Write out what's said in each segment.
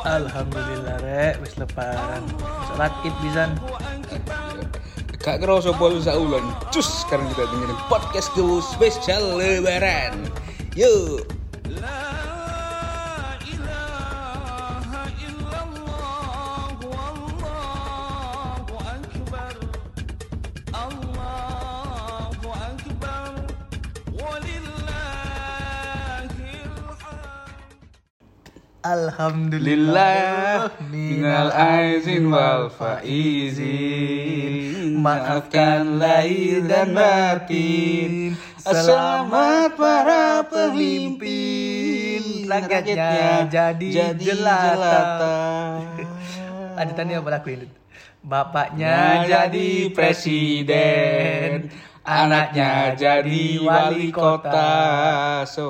Alhamdulillah rek wis lebaran. Salat Id pisan. Gak kerasa pol saulan. Cus sekarang kita dengerin podcast gue spesial lebaran. Yuk. Alhamdulillah. Lillah minal aizin wal faizin. Maafkan lahir dan batin. Selamat para pemimpin. Rakyatnya jadi jelata. Ada tadi apa lagu ini? Bapaknya jadi presiden, Anaknya jadi wali kota So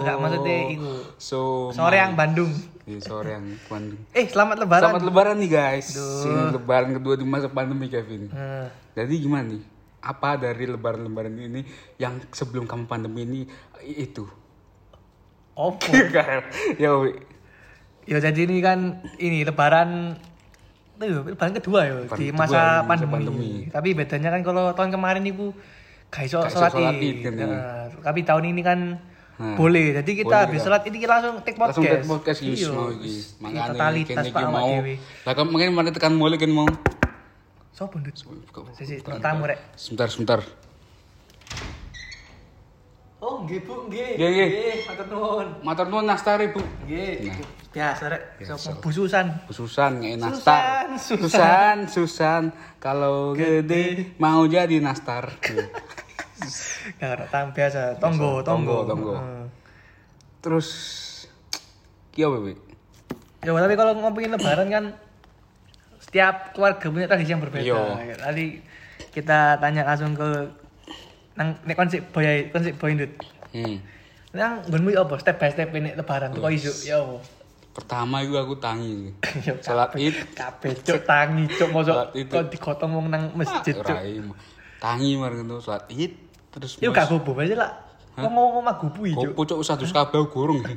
Enggak maksudnya itu. So Sore yang Bandung. Iya, sore yang Bandung Eh, selamat lebaran. Selamat lebaran nih guys. Duh. Ini lebaran kedua di masa pandemi Kevin. Hmm. Jadi gimana nih? Apa dari lebaran-lebaran ini yang sebelum kamu pandemi ini itu? Opo. ya wi. Ya jadi ini kan ini lebaran itu lebaran kedua ya di kedua masa masa pandemi. pandemi. Tapi bedanya kan kalau tahun kemarin ibu gak iso sholat id. Kan ini. Nah, tapi tahun ini kan Nah, boleh. Jadi kita boleh habis sholat ini kita langsung take podcast. Langsung take podcast Iya. Makanya totalitas Pak mau. Lah mungkin mana tekan mulai kan mau. Sopo ndut? Sisi tamu rek. Sebentar, sebentar. Oh, nggih Bu, nggih. Nggih, nggih. matur nuwun. Matur nuwun nastari, Bu. Nggih. Nah. Biasa rek. Sopo bususan. Susan nggak nastar. Susan, Susan. Susan, Susan. Kalau gede mau jadi nastar. Gak tamu biasa. Tonggo, tonggo. Tonggo. Terus apa, Bi? Ya, tapi kalau ngomongin lebaran kan setiap keluarga punya tradisi yang berbeda. Iya. Tadi kita tanya langsung ke nang nek konsep boy konsep boy ndut. Hmm. Nang nggonmu ya apa step by step ini lebaran kok iso ya apa? Pertama itu aku tangi. Ya, Salat Id. kabeh cuk tangi cuk mosok kok digotong wong nang masjid cuk. Tangi marang itu salat Id terus Yo gak bobo aja lah. Kok ngomong omah gubu iki cuk. Cok satu kabeh gorong.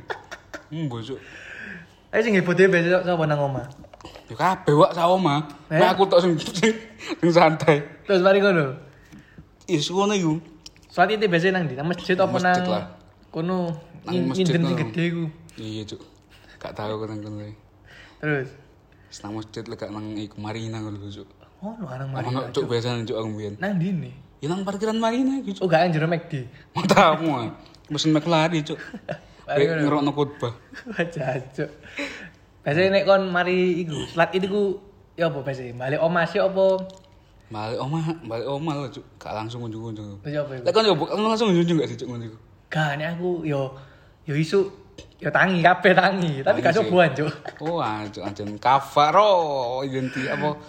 Hmm, bosok. Ayo sing heboh dhewe besok sapa nang omah. Ya kabeh wak sama. Eh? Nek aku tok sing sing santai. Terus mari ngono. Is ngono iku. Salat itu biasanya nang di nang masjid apa nang kono Nang nyinden sing gede iku. Iya, Cuk. Gak tahu kan ngono. Terus Senang masjid lek gak nang iku Marina ngono, Cuk. Oh, lu nang Ono Marina. cuk biasa cuk aku mbiyen. Nang di nih. Ya nang parkiran Marina iku, Cuk. Oh, gak yang jero McD. Matamu. Mesin McLaren, Cuk. Ngerokno khotbah. Jancuk. Biasanya nek kon mari iku, salat itu ku ya apa biasanya? Balik omah sih apa? Balik omah, balik omah lho, Cuk. Gak langsung kunjung-kunjung. Terus apa iku? Lek kan yo bukan langsung kunjung gak sih, Cuk ngono iku. Gak nek aku yo yo isu yo tangi kabeh tangi, tapi gak coba Cuk. Oh, anjuk anjen kafaro identi apa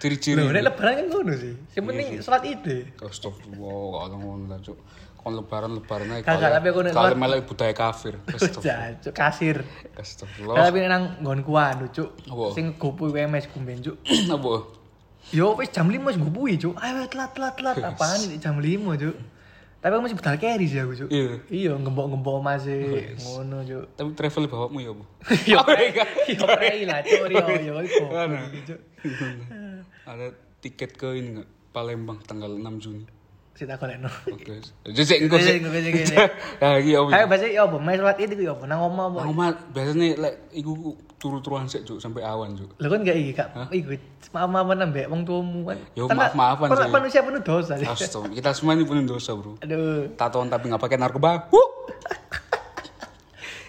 ciri-ciri. Lho, nek lebaran kan ngono sih. Yang penting salat ide. Astagfirullah, gak ngono lah, Cuk. Kon lebaran-lebaran ae. Kagak, tapi aku nek kalau melek budaya kafir. Astagfirullah. Kasir. Astagfirullah. Tapi nang nggonku anu Cuk. Sing gopu WMS kumben Cuk. Apa? Yo wis jam 5 wis gupui, Cuk. Ayo telat telat telat apaan ini jam 5, Cuk. Tapi aku masih bedal carry sih aku, Cuk. Iya. Iya, ngembok-ngembok masih ngono, Cuk. Tapi travel bapakmu ya, Bu? Yo, iya. yo prei lah, Cuk. Yo, yo, iku. Cuk. Ada tiket ke ini enggak? Palembang tanggal 6 Juni. Si tak kolekno. Oke. Jadi engko sih. Ya iya, Bu. Ayo bahasa yo apa? Main salat itu yo apa? Nang omah apa? Aku mah biasanya lek iku turu-turuan sik, Cuk, sampai awan, Cuk. Lho kan gak iki, Kak. Iku maaf-maafan ambek wong tuamu kan. Yo, maaf-maafan sih. Manusia penuh dosa. Astaga, kita semua ini punya dosa, Bro. Aduh. Tatoan tapi nggak pakai narkoba.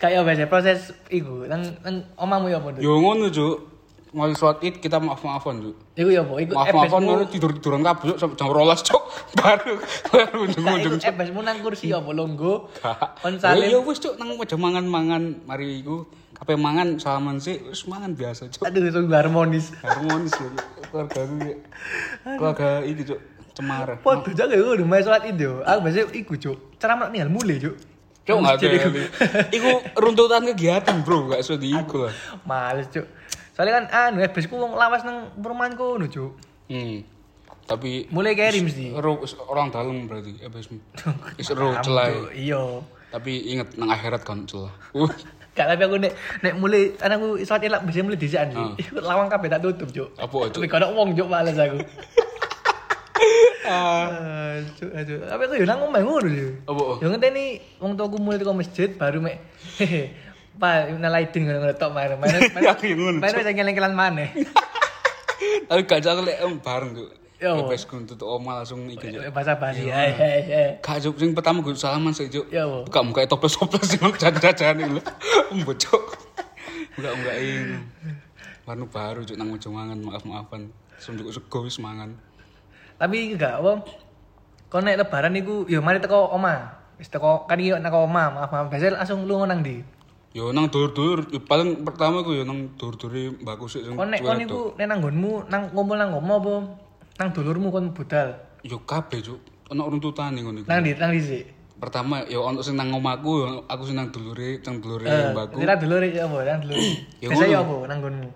Kayak biasa proses iku nang nang omahmu apa, Dut? Yo ngono, Cuk. Mau sholat id kita maaf-maafan, Cuk. Iku yo apa? Iku Maaf-maafan ebesmu- ngono tidur-tiduran kabeh Cuk, sampai jam 12, Cuk. Baru baru ujung-ujung, itu Cuk. ebesmu nang kursi apa longgo? Kon Ya salim. ya wis, Cuk, nang meja mangan-mangan mari iku kabeh mangan salaman sih wis mangan biasa, Cuk. Aduh, sungguh harmonis. Harmonis lho, Cuk. keluarga ya. Keluarga iki, Cuk. Cemara. Podo jaga yo udah main sholat itu. Aku biasa iku, Cuk. Ceramah nih mulai, Cuk. Cuk, nggak ada. iku. Iku runtutan kegiatan, Bro. Gak iso diiku lah. Males, Cuk. Soalnya kan anu ebesku wong lawas nang perumahanku ngono, Cuk. Hmm. Tapi Mulai mesti. ro orang dalam berarti ebesmu. Is ro celah. Iya. Tapi inget nang akhirat kan celah. Uh, Gak tapi aku nek nek mulai kan aku saat elak bisa mulai disian sih. Ah. Iku lawang kabeh tak tutup, Cuk. Apa, Cuk? Tapi kalau wong Cuk males aku. Ah. Ah, Cuk, Cuk. Tapi aku yo nang omah ngono yo. Apa? Yo ngenteni wong tuaku mulai teko masjid baru mek Pak, nalaidin ngono-ngono tok main. Main Aku ngono, Main wis ngeleng-ngelan maneh. Tapi gak jak lek bareng tuh. Ya, apa? Bebas kun tutup oma langsung iki. Bahasa basi. Hai hai. Gak Cuk sing pertama gue salaman. Ya, apa? Buka muka toples-toples sing jajan-jajan lho. Mbocok. Buka-buka ini. Warna baru Cuk nang ojo mangan, maaf-maafan. Cuk sego wis mangan. Tapi enggak apa kon nek lebaran iku yo mari teko omah. Wis teko kan iki nek omah, maaf maaf. Biasa langsung lu nang ndi? Yo nang dur-dur, yo paling pertama gue yo nang dur-dure mbakku sik sing Kon nek kon iku nek nang nggonmu nang ngumpul nang ngomo apa nang dulurmu kon budal. Yo kabeh Cuk. Ono runtutane ngono iku. Nang ndi nang ndi sih? Pertama yo ono sing nang omahku, yo aku sing nang dulure, nang dulure Eh, mbakku. Kira dulur ya apa nang dulur. Ya Biasa ya ngono. apa nang nggonmu?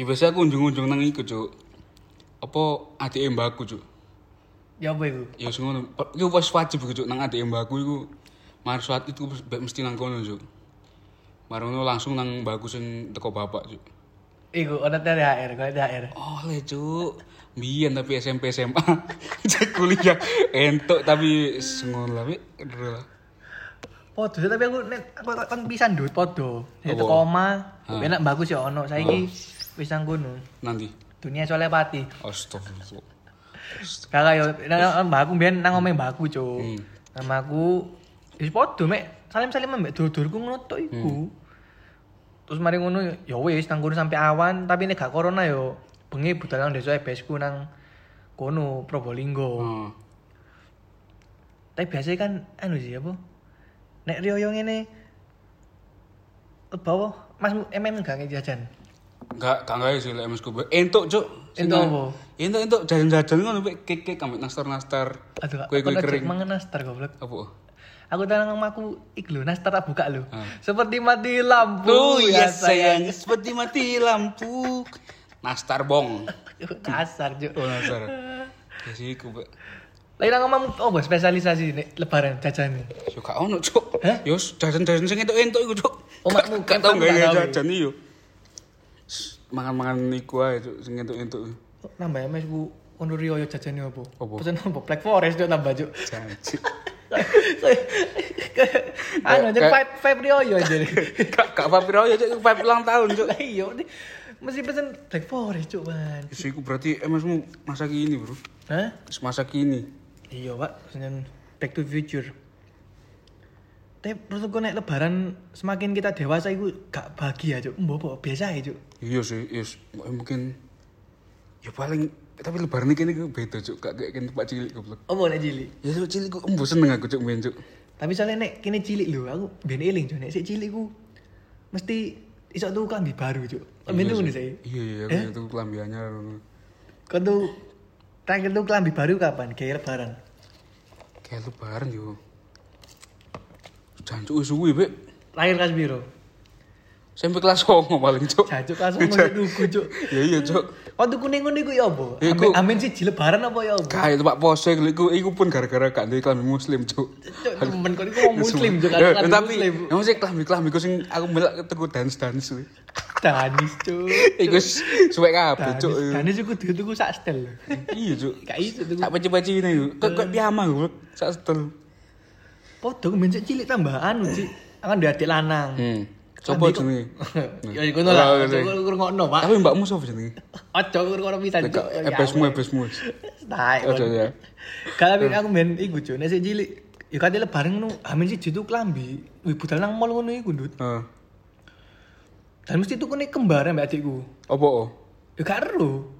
Ya biasa aku unjung-unjung nang iku, Cuk. Apa adike mbakku, Cuk. Ya apa iku? Ya sing ngono. Iku wis wajib iku, Cuk, nang adike mbakku iku. Mari saat itu mesti nang kono, Cuk. Marono langsung nang mbakku sing teko bapak, Cuk. Iku ono THR, kok THR. Oleh, Cuk. Biyen tapi SMP SMA. Cek kuliah entuk tapi wis ngono lah. Podo tapi aku nek aku kon pisan ndut podo. Omah, Ah. enak bagus ya ono. Saiki wis nang kono. Nanti. Dunia soalnya pati. Astagfirullah. Kakak yo nang aku mbiyen nang mbak aku, Cuk. Hmm. Nama aku wis padha mek salim-salim mbek dulur-dulurku ngono tok iku. Terus mari ngono ya wis nang kono sampai awan, tapi nek gak corona yo bengi budal nang desa ebesku nang kono Probolinggo. Oh. Tapi biasanya kan anu sih apa? Nek riyo ngene bawa Mas MM gak nge jajan. Enggak, gak gawe sih lek MS ku. Entuk, Cuk. Entuk apa? Entuk entuk jajan-jajan ngono Wik. kek-kek ambek nastar-nastar. Aduh, aku kering. kering. Mangan nastar goblok. Apa? Aku tanang aku ik lho, nastar tak buka lho. Ah. Seperti mati lampu Oh ya iya sayang, seperti mati lampu. Nastar bong. Kasar, Juk. Oh nastar. Ya sih ku. Lain nang oh bos spesialisasi nek lebaran jajan. Yo gak ono, Cuk. Hah? Yo jajan-jajan sing entuk-entuk iku, Cuk. Omakmu gak kan tau gak jajan iyo. Mangan-mangan iku ae, Cuk, sing entuk-entuk. Oh, Nambah MS ku kono riyo yo jajane apa? Pesen apa? Black Forest Juk nambah, Juk. Janji. Anu jadi Kayak- five five riyo yo jadi. Gak gak apa piro ya, Cuk, pipe ulang tahun, Cuk. Lah iya mesti pesen Black Forest, Juk, man. Isu iku berarti MS-mu masa kini, Bro. Hah? Masa kini. Iya, Pak. Pesen Back to Future. Tapi menurutku nek lebaran semakin kita dewasa itu gak bahagia, Cuk. Mbok biasa ya, Cuk. Iya sih, yes. mungkin ya paling tapi lebaran ini kayaknya beda cuk, gak kayak kini tempat cilik goblok. Apa nek cilik? Ya cuk cilik kok embo seneng aku cuk main cuk. Tapi soalnya nek kene cilik lho, aku ben eling, Cuk. Nek sik cilik ku mesti iso tuku klambi baru, Cuk. Klambi tuku sih. nih saya. Iya iya, Eh? aku itu kelambi anyar. Kau tuh terakhir tuh kelambi baru kapan? Kayak lebaran. Kayak lebaran yo. Jancuk suwi be. Terakhir kas biro. Sampai kelas 9 paling cuk. Jajuk langsung masuk tuku, Cuk. Ya iya cuk. Waktu kuning kuning iku ya apa? Ya, iku- amin sih lebaran apa ya apa? Kayak tempat pose iku iku pun gara-gara gak ndek kelambi muslim cuk. Cuk, temen kau ini ngomong muslim juga Ya, kelambi tapi muslim. ya mesti kelambi kelambi ku sing aku melak teku dance dance kuwi. Danis, Cuk. Iku suwek kabeh Danis, cuk. Danis iku tuku tuku sak setel. lho. Iya cuk. Gak iso tuku. Sak peci-peci ini yuk. Kok kok piyama goblok. Sak setel. Podo men cilik tambahan Ci. Akan dia lanang. Hmm. Kok- jenenge. Ya iku ngono lah. Ojo oke. ngrungokno, Pak. Tapi mbakmu sapa jenenge? Ojo ngrungokno pisan, Cuk. Nek ebesmu ebesmu. Tai. Ojo ya. Kalau aku men iku, Cuk. Nek sik cilik Ya kate lebaran ngono, amin sih jitu klambi. Wih budal nang mall ngono iku, Ndut. Heeh. Dan mesti tuku nih kembar mbak adikku. Apa oh? Ya gak ero.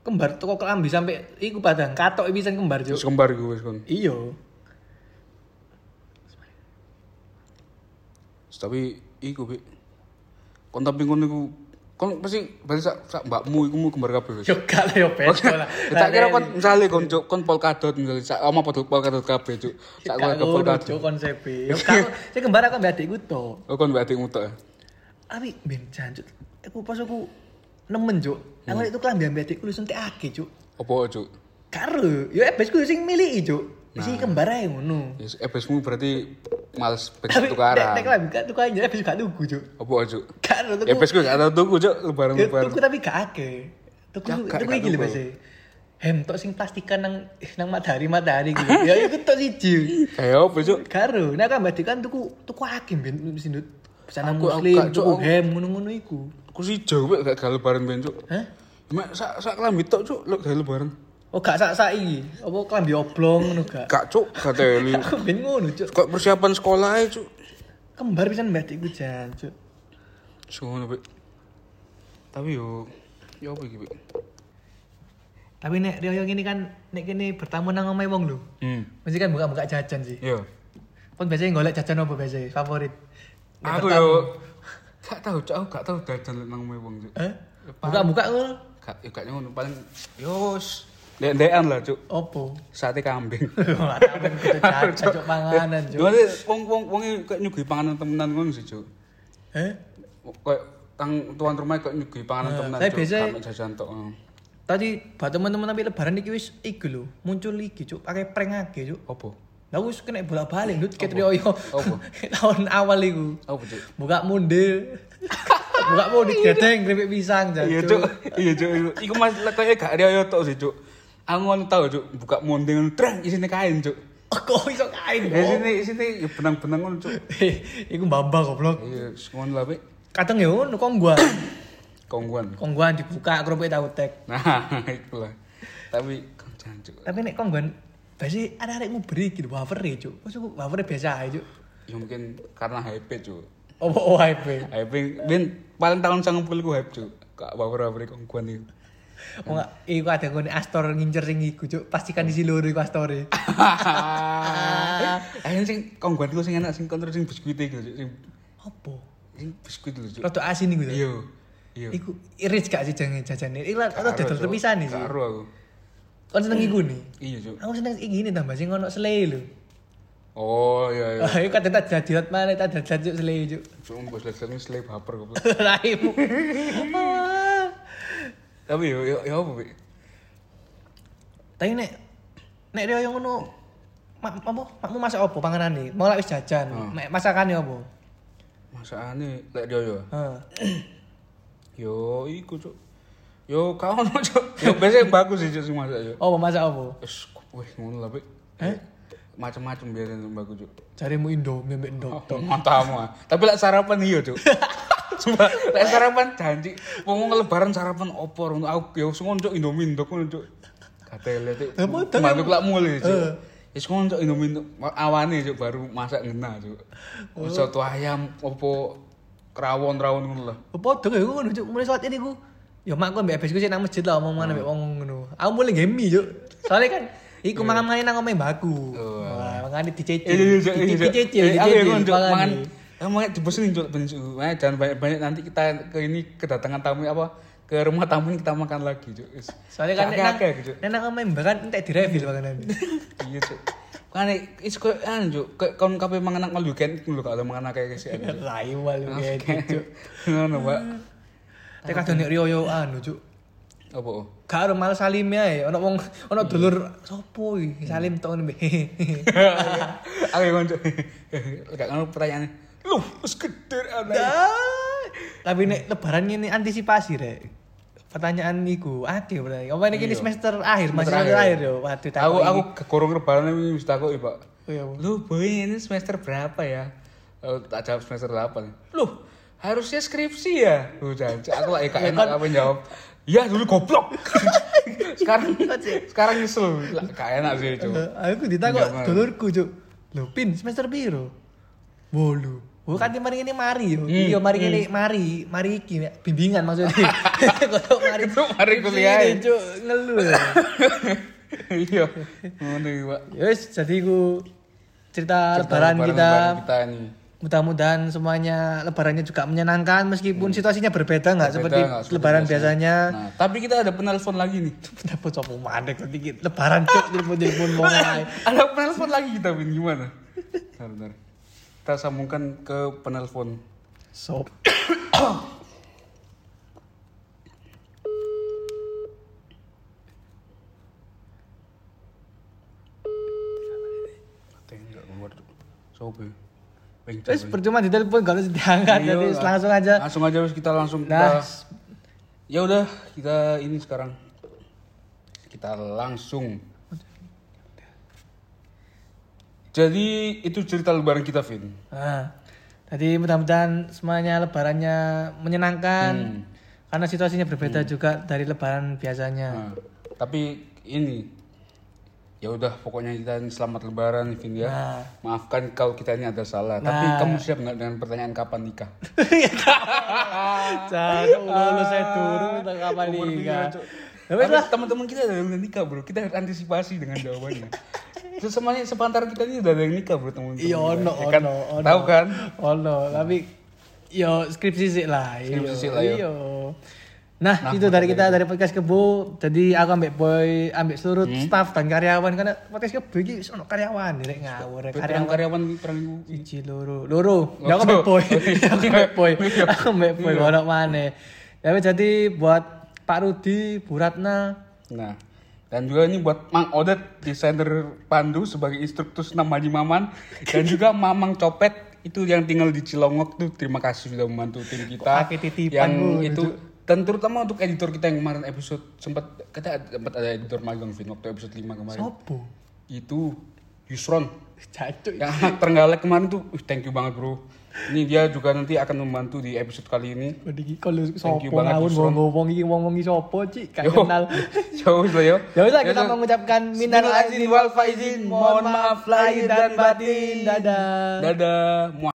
Kembar toko klambi sampai iku padang katok pisan kembar, Wis Cuk. kembar iku wis kon. Iya. Tapi iku Bi. Kon tapi kon iku kon pasti balik sak sak mbakmu iku mu kembar kabeh wis. Yo gak lah yo lah. Tak kira kon misale kon cuk kon polkadot misale sak oma podol polkadot kabeh cuk. Sak keluarga ngono, polkadot. Cuk konsepe. Yo gak sing kembar aku mbak adikku to. Oh kon mbak adikmu tok. ya? Abi ben jancuk. Aku pas aku nemen, Cuk. Aku itu klambi mbak adikku lu suntikake, Cuk. Apa cuk? Karo, yo ebesku sing miliki, Cuk. Sing kembar ae ngono. Ya ebesmu berarti males nek tukaran. nek lambi gak tuku aja bisa gak tuku, Cuk. Apa cuk? Gak ada tuku. Pes gue gak tau tuku cuk lebaran Ya, lebaran. tuku tapi gak akeh. Tuku tuku iki lho tuku. Mas. Hem tok sing plastikan nang nang matahari-matahari gitu. ya iku tok siji. Kayak apa cuk? Karo, nek kan mbak kan tuku tuku akeh ben sindut. Pesanan Aku- aku muslim, tuku hem ngono-ngono iku. Sih jauh gak gak lebaran ben cuk. Hah? Mak sak sak kelambi tok cuk lo gak lebaran. Oh gak sak-sak iki. Apa klambi oblong ngono gak? Gak cuk gak teli. Aku ben ngono, Cuk. Kok persiapan sekolah aja cuk. Kembar pisan mbak iku jan, Cuk. Sono Pik. Tapi yo yo apa iki? Tapi nek Rio gini kan nek kene bertamu nang omahe wong lho. Hmm. Mesti kan buka-buka jajan sih. Yo. Pun biasanya golek jajan apa biasanya favorit? Nek Aku bertamu. yo gak tau cuk, aku gak tau dadan nang omahe wong cuk. Eh? Buka-buka ngono. Gak yo gak ngono paling yo ndek-ndekan lah cuk. Opo? Sate kambing. Sampean kudu cuk panganan cuk. Cuma wong wong wong kayak nyugui panganan temenan ngono sih cuk. Eh? Kayak tang tuan rumah kayak nyugui panganan Nah, temenan saya cuk. biasa- jajan tok. Tadi buat teman-teman tapi lebaran iki wis iku lho, muncul iki cuk, pakai prank akeh cuk. Apa? Lah wis kena bolak-balik ndut ket Rio yo. Apa? Tahun awal iku. Apa cuk? Buka munde. Buka munde gedeng keripik pisang jan. Iya cuk, iya cuk. Iku mas kayak gak riyo tok sih cuk. Aku ngono tau cuk, buka monding treng isine kain cuk. Oh, kok iso kain. Ya sini sini ya benang-benang ngono cuk. Iku mbamba goblok. Iya, ngono lah. Kadang ya ngono kongguan. Kongguan. Kongguan dibuka kerupuk tahu tek. Nah, itulah. Tapi koncan cuk. Tapi nek kongguan pasti ada arekmu beri gitu wafer e cuk. Maksudku wafer biasa aja cuk. Ya mungkin karena hype cuk. Opo oh, hype. Hype ben paling tahun 90 ku hype cuk. Kak baper-baper kongguan itu. Oh enggak, iku ada ngene Astor ngincer sing iku cuk. Pastikan isi loro iku Astore. Ayo sing kongguan iku sing enak sing kontrol sing biskuit iku cuk. Sing Opo? sing biskuit lho cuk. Rada asin iku. Iya. Iya. Iku iris gak sih jangan jajane. Iku rada dodol terpisah nih sih. Karo aku. Kon seneng iku nih. Iya cuk. Aku seneng iki ini tambah sing ono selai lho. Oh iya iya. Iku kadang tak jadi mana tak jadi cuk selai cuk. Cuk mbok selesai slay baper kok. Raimu. Tapi yo yo yo apa? Tapi nek nek dia yang ngono mak apa makmu masak apa panganane? Mau lak wis jajan. Hmm. Mek masakane apa? Masakane lek dia yo. Yo iku cuk. Yo kau ono cuk. Yo biasanya bagus sih cuk sing masak yo. Oh, masak apa? Wis wih ngono lah Pik. Eh? Macam-macam biasanya bagus cuk. Carimu Indo, mbek Indo. Oh, Mantap ah. Tapi lek sarapan iya cuk. Sumpah, lek sarapan janji wong lebaran sarapan opo ngono aku yo sing ngono cuk Indomie ndok ngono cuk. Katele padahal Mantuk lak mulai Eh. cuk. Wis ngono Indomie awane cuk baru masak ngena cuk. Soto ayam opo rawon-rawon ngono lah. Padha kaya ngono cuk. Mulai saat ini ku Ya mak ku mbek besku sih nang masjid lah omong-omongan mbek wong ngono. Aku mulai gemi cuk. Soalnya kan iku nang mbakku. Oh, dicecil. Iya iya cuk. iya, Cuk. Dicecil, Aku ya dicecil. ngono mangane. mangan Emang dibosenin cuk ben cuk. Eh, jangan banyak-banyak nanti kita ke ini kedatangan tamu apa ke rumah tamu ini kita makan lagi cuk. Wis. Soalnya kan nek nang Akeh-akeh, Cuk. nek nang omahe mbak kan entek direfill makanan. Iya cuk. Kan is kok anu cuk, kayak kon kabeh mangan nang malu kan lho kalau mangan akeh sih. Rai kayak cuk. Ngono, Pak. Tek kadang nek Rio yo anu cuk. Apa? Gak ada malah salim ya, ono wong ono dulur sopo salim tok ngene. Aku yang. Gak ngono pertanyaane. Loh, wis gede anak. Tapi nek lebaran ini antisipasi rek. Pertanyaan iku akeh berarti. Apa ini Iya. semester akhir, masih Semester akhir. yo. Waduh Aku aku kekorong lebaran ini wis takoki, Pak. Oh iya, Bu. Lu boy ini semester berapa ya? Oh, tak jawab semester 8. Loh, harusnya skripsi ya? Oh, jangan. Aku lah gak enak apa jawab. Iya dulu goblok. sekarang sekarang nyesel. Gak enak sih, Cuk. Eh, Aku ditakok dulurku, Cuk. Lho, pin semester piro? Bolu. Oh, kan mari ini mari yo. Hmm, Iya, mari ini mari, mari iki bimbingan maksudnya. Kok mari Itu mari kuliah. Cuk, ngeluh. ya. Iya. Ngono iki, Pak. Ya wis, jadi ku cerita, Cerita lebaran, kita. kita ini. Mudah-mudahan semuanya lebarannya juga menyenangkan meskipun situasinya berbeda nggak seperti seperti lebaran biasa. biasanya. Nah, tapi kita ada penelpon lagi nih. Dapat coba mandek sedikit. Lebaran cok telepon-telepon mau ngapain. ada penelpon lagi kita, Bin. Gimana? Bentar, bentar. Kita sambungkan ke penelpon. Sop. Keluar. Sopo ya? Terus percuma ditelepon gak harus diangkat jadi langsung aja. Langsung aja wis kita langsung Nah, kita Ya udah, kita ini sekarang kita langsung Jadi itu cerita lebaran kita, Vin. Nah, jadi mudah-mudahan semuanya lebarannya menyenangkan. Hmm. Karena situasinya berbeda juga dari lebaran biasanya. Nah, tapi ini ya udah pokoknya kita ini selamat lebaran Vin ya. Nah. Maafkan kalau kita ini ada salah. Tapi Nah. kamu siap nggak dengan pertanyaan kapan nikah? Jangan lulus saya turun minta kapan nikah. Tapi Tapi teman-teman kita udah nikah bro. Kita harus antisipasi dengan jawabannya. Semuanya sepantar kita ini udah ada yang nikah bro teman-teman. Iya ono Ya kan? ono ono. Tahu kan? Ono, tapi yo skripsi sih lah. Skripsi sih lah, yo. iyo. Nah, itu dari kita dari podcast Kebo. Jadi aku ambek boy, ambek seluruh Hmm. staff dan karyawan karena podcast Kebo iki ono karyawan direk ngawur. Karyawan karyawan perang Siji loro. Loro. Ya aku mbek boy. aku mbek boy. Aku mbek boy ono maneh. Ya wis, jadi buat Pak Rudi, Bu Ratna, Nah, dan juga ini buat Mang Odet, desainer pandu sebagai instruktur senam Haji Maman. Dan juga Mamang Copet itu yang tinggal di Cilongok tuh. Terima kasih sudah membantu tim kita. titipan, yang Bu, itu dan terutama untuk editor kita yang kemarin episode sempat kita ada- sempat ada editor magang Vin waktu episode 5 kemarin. Sopo? itu Yusron Cacuk. anak terenggalek kemarin tuh uh, thank you banget bro ini dia juga nanti akan membantu di episode kali ini Iki kalau you sopo banget, ngawur ngomong iki ngomong iki sopo cik gak kenal. jauh lah yo Ya udah kita mengucapkan minal aizin wal faizin. Mohon maaf lahir dan batin. Dadah. dadah Muah.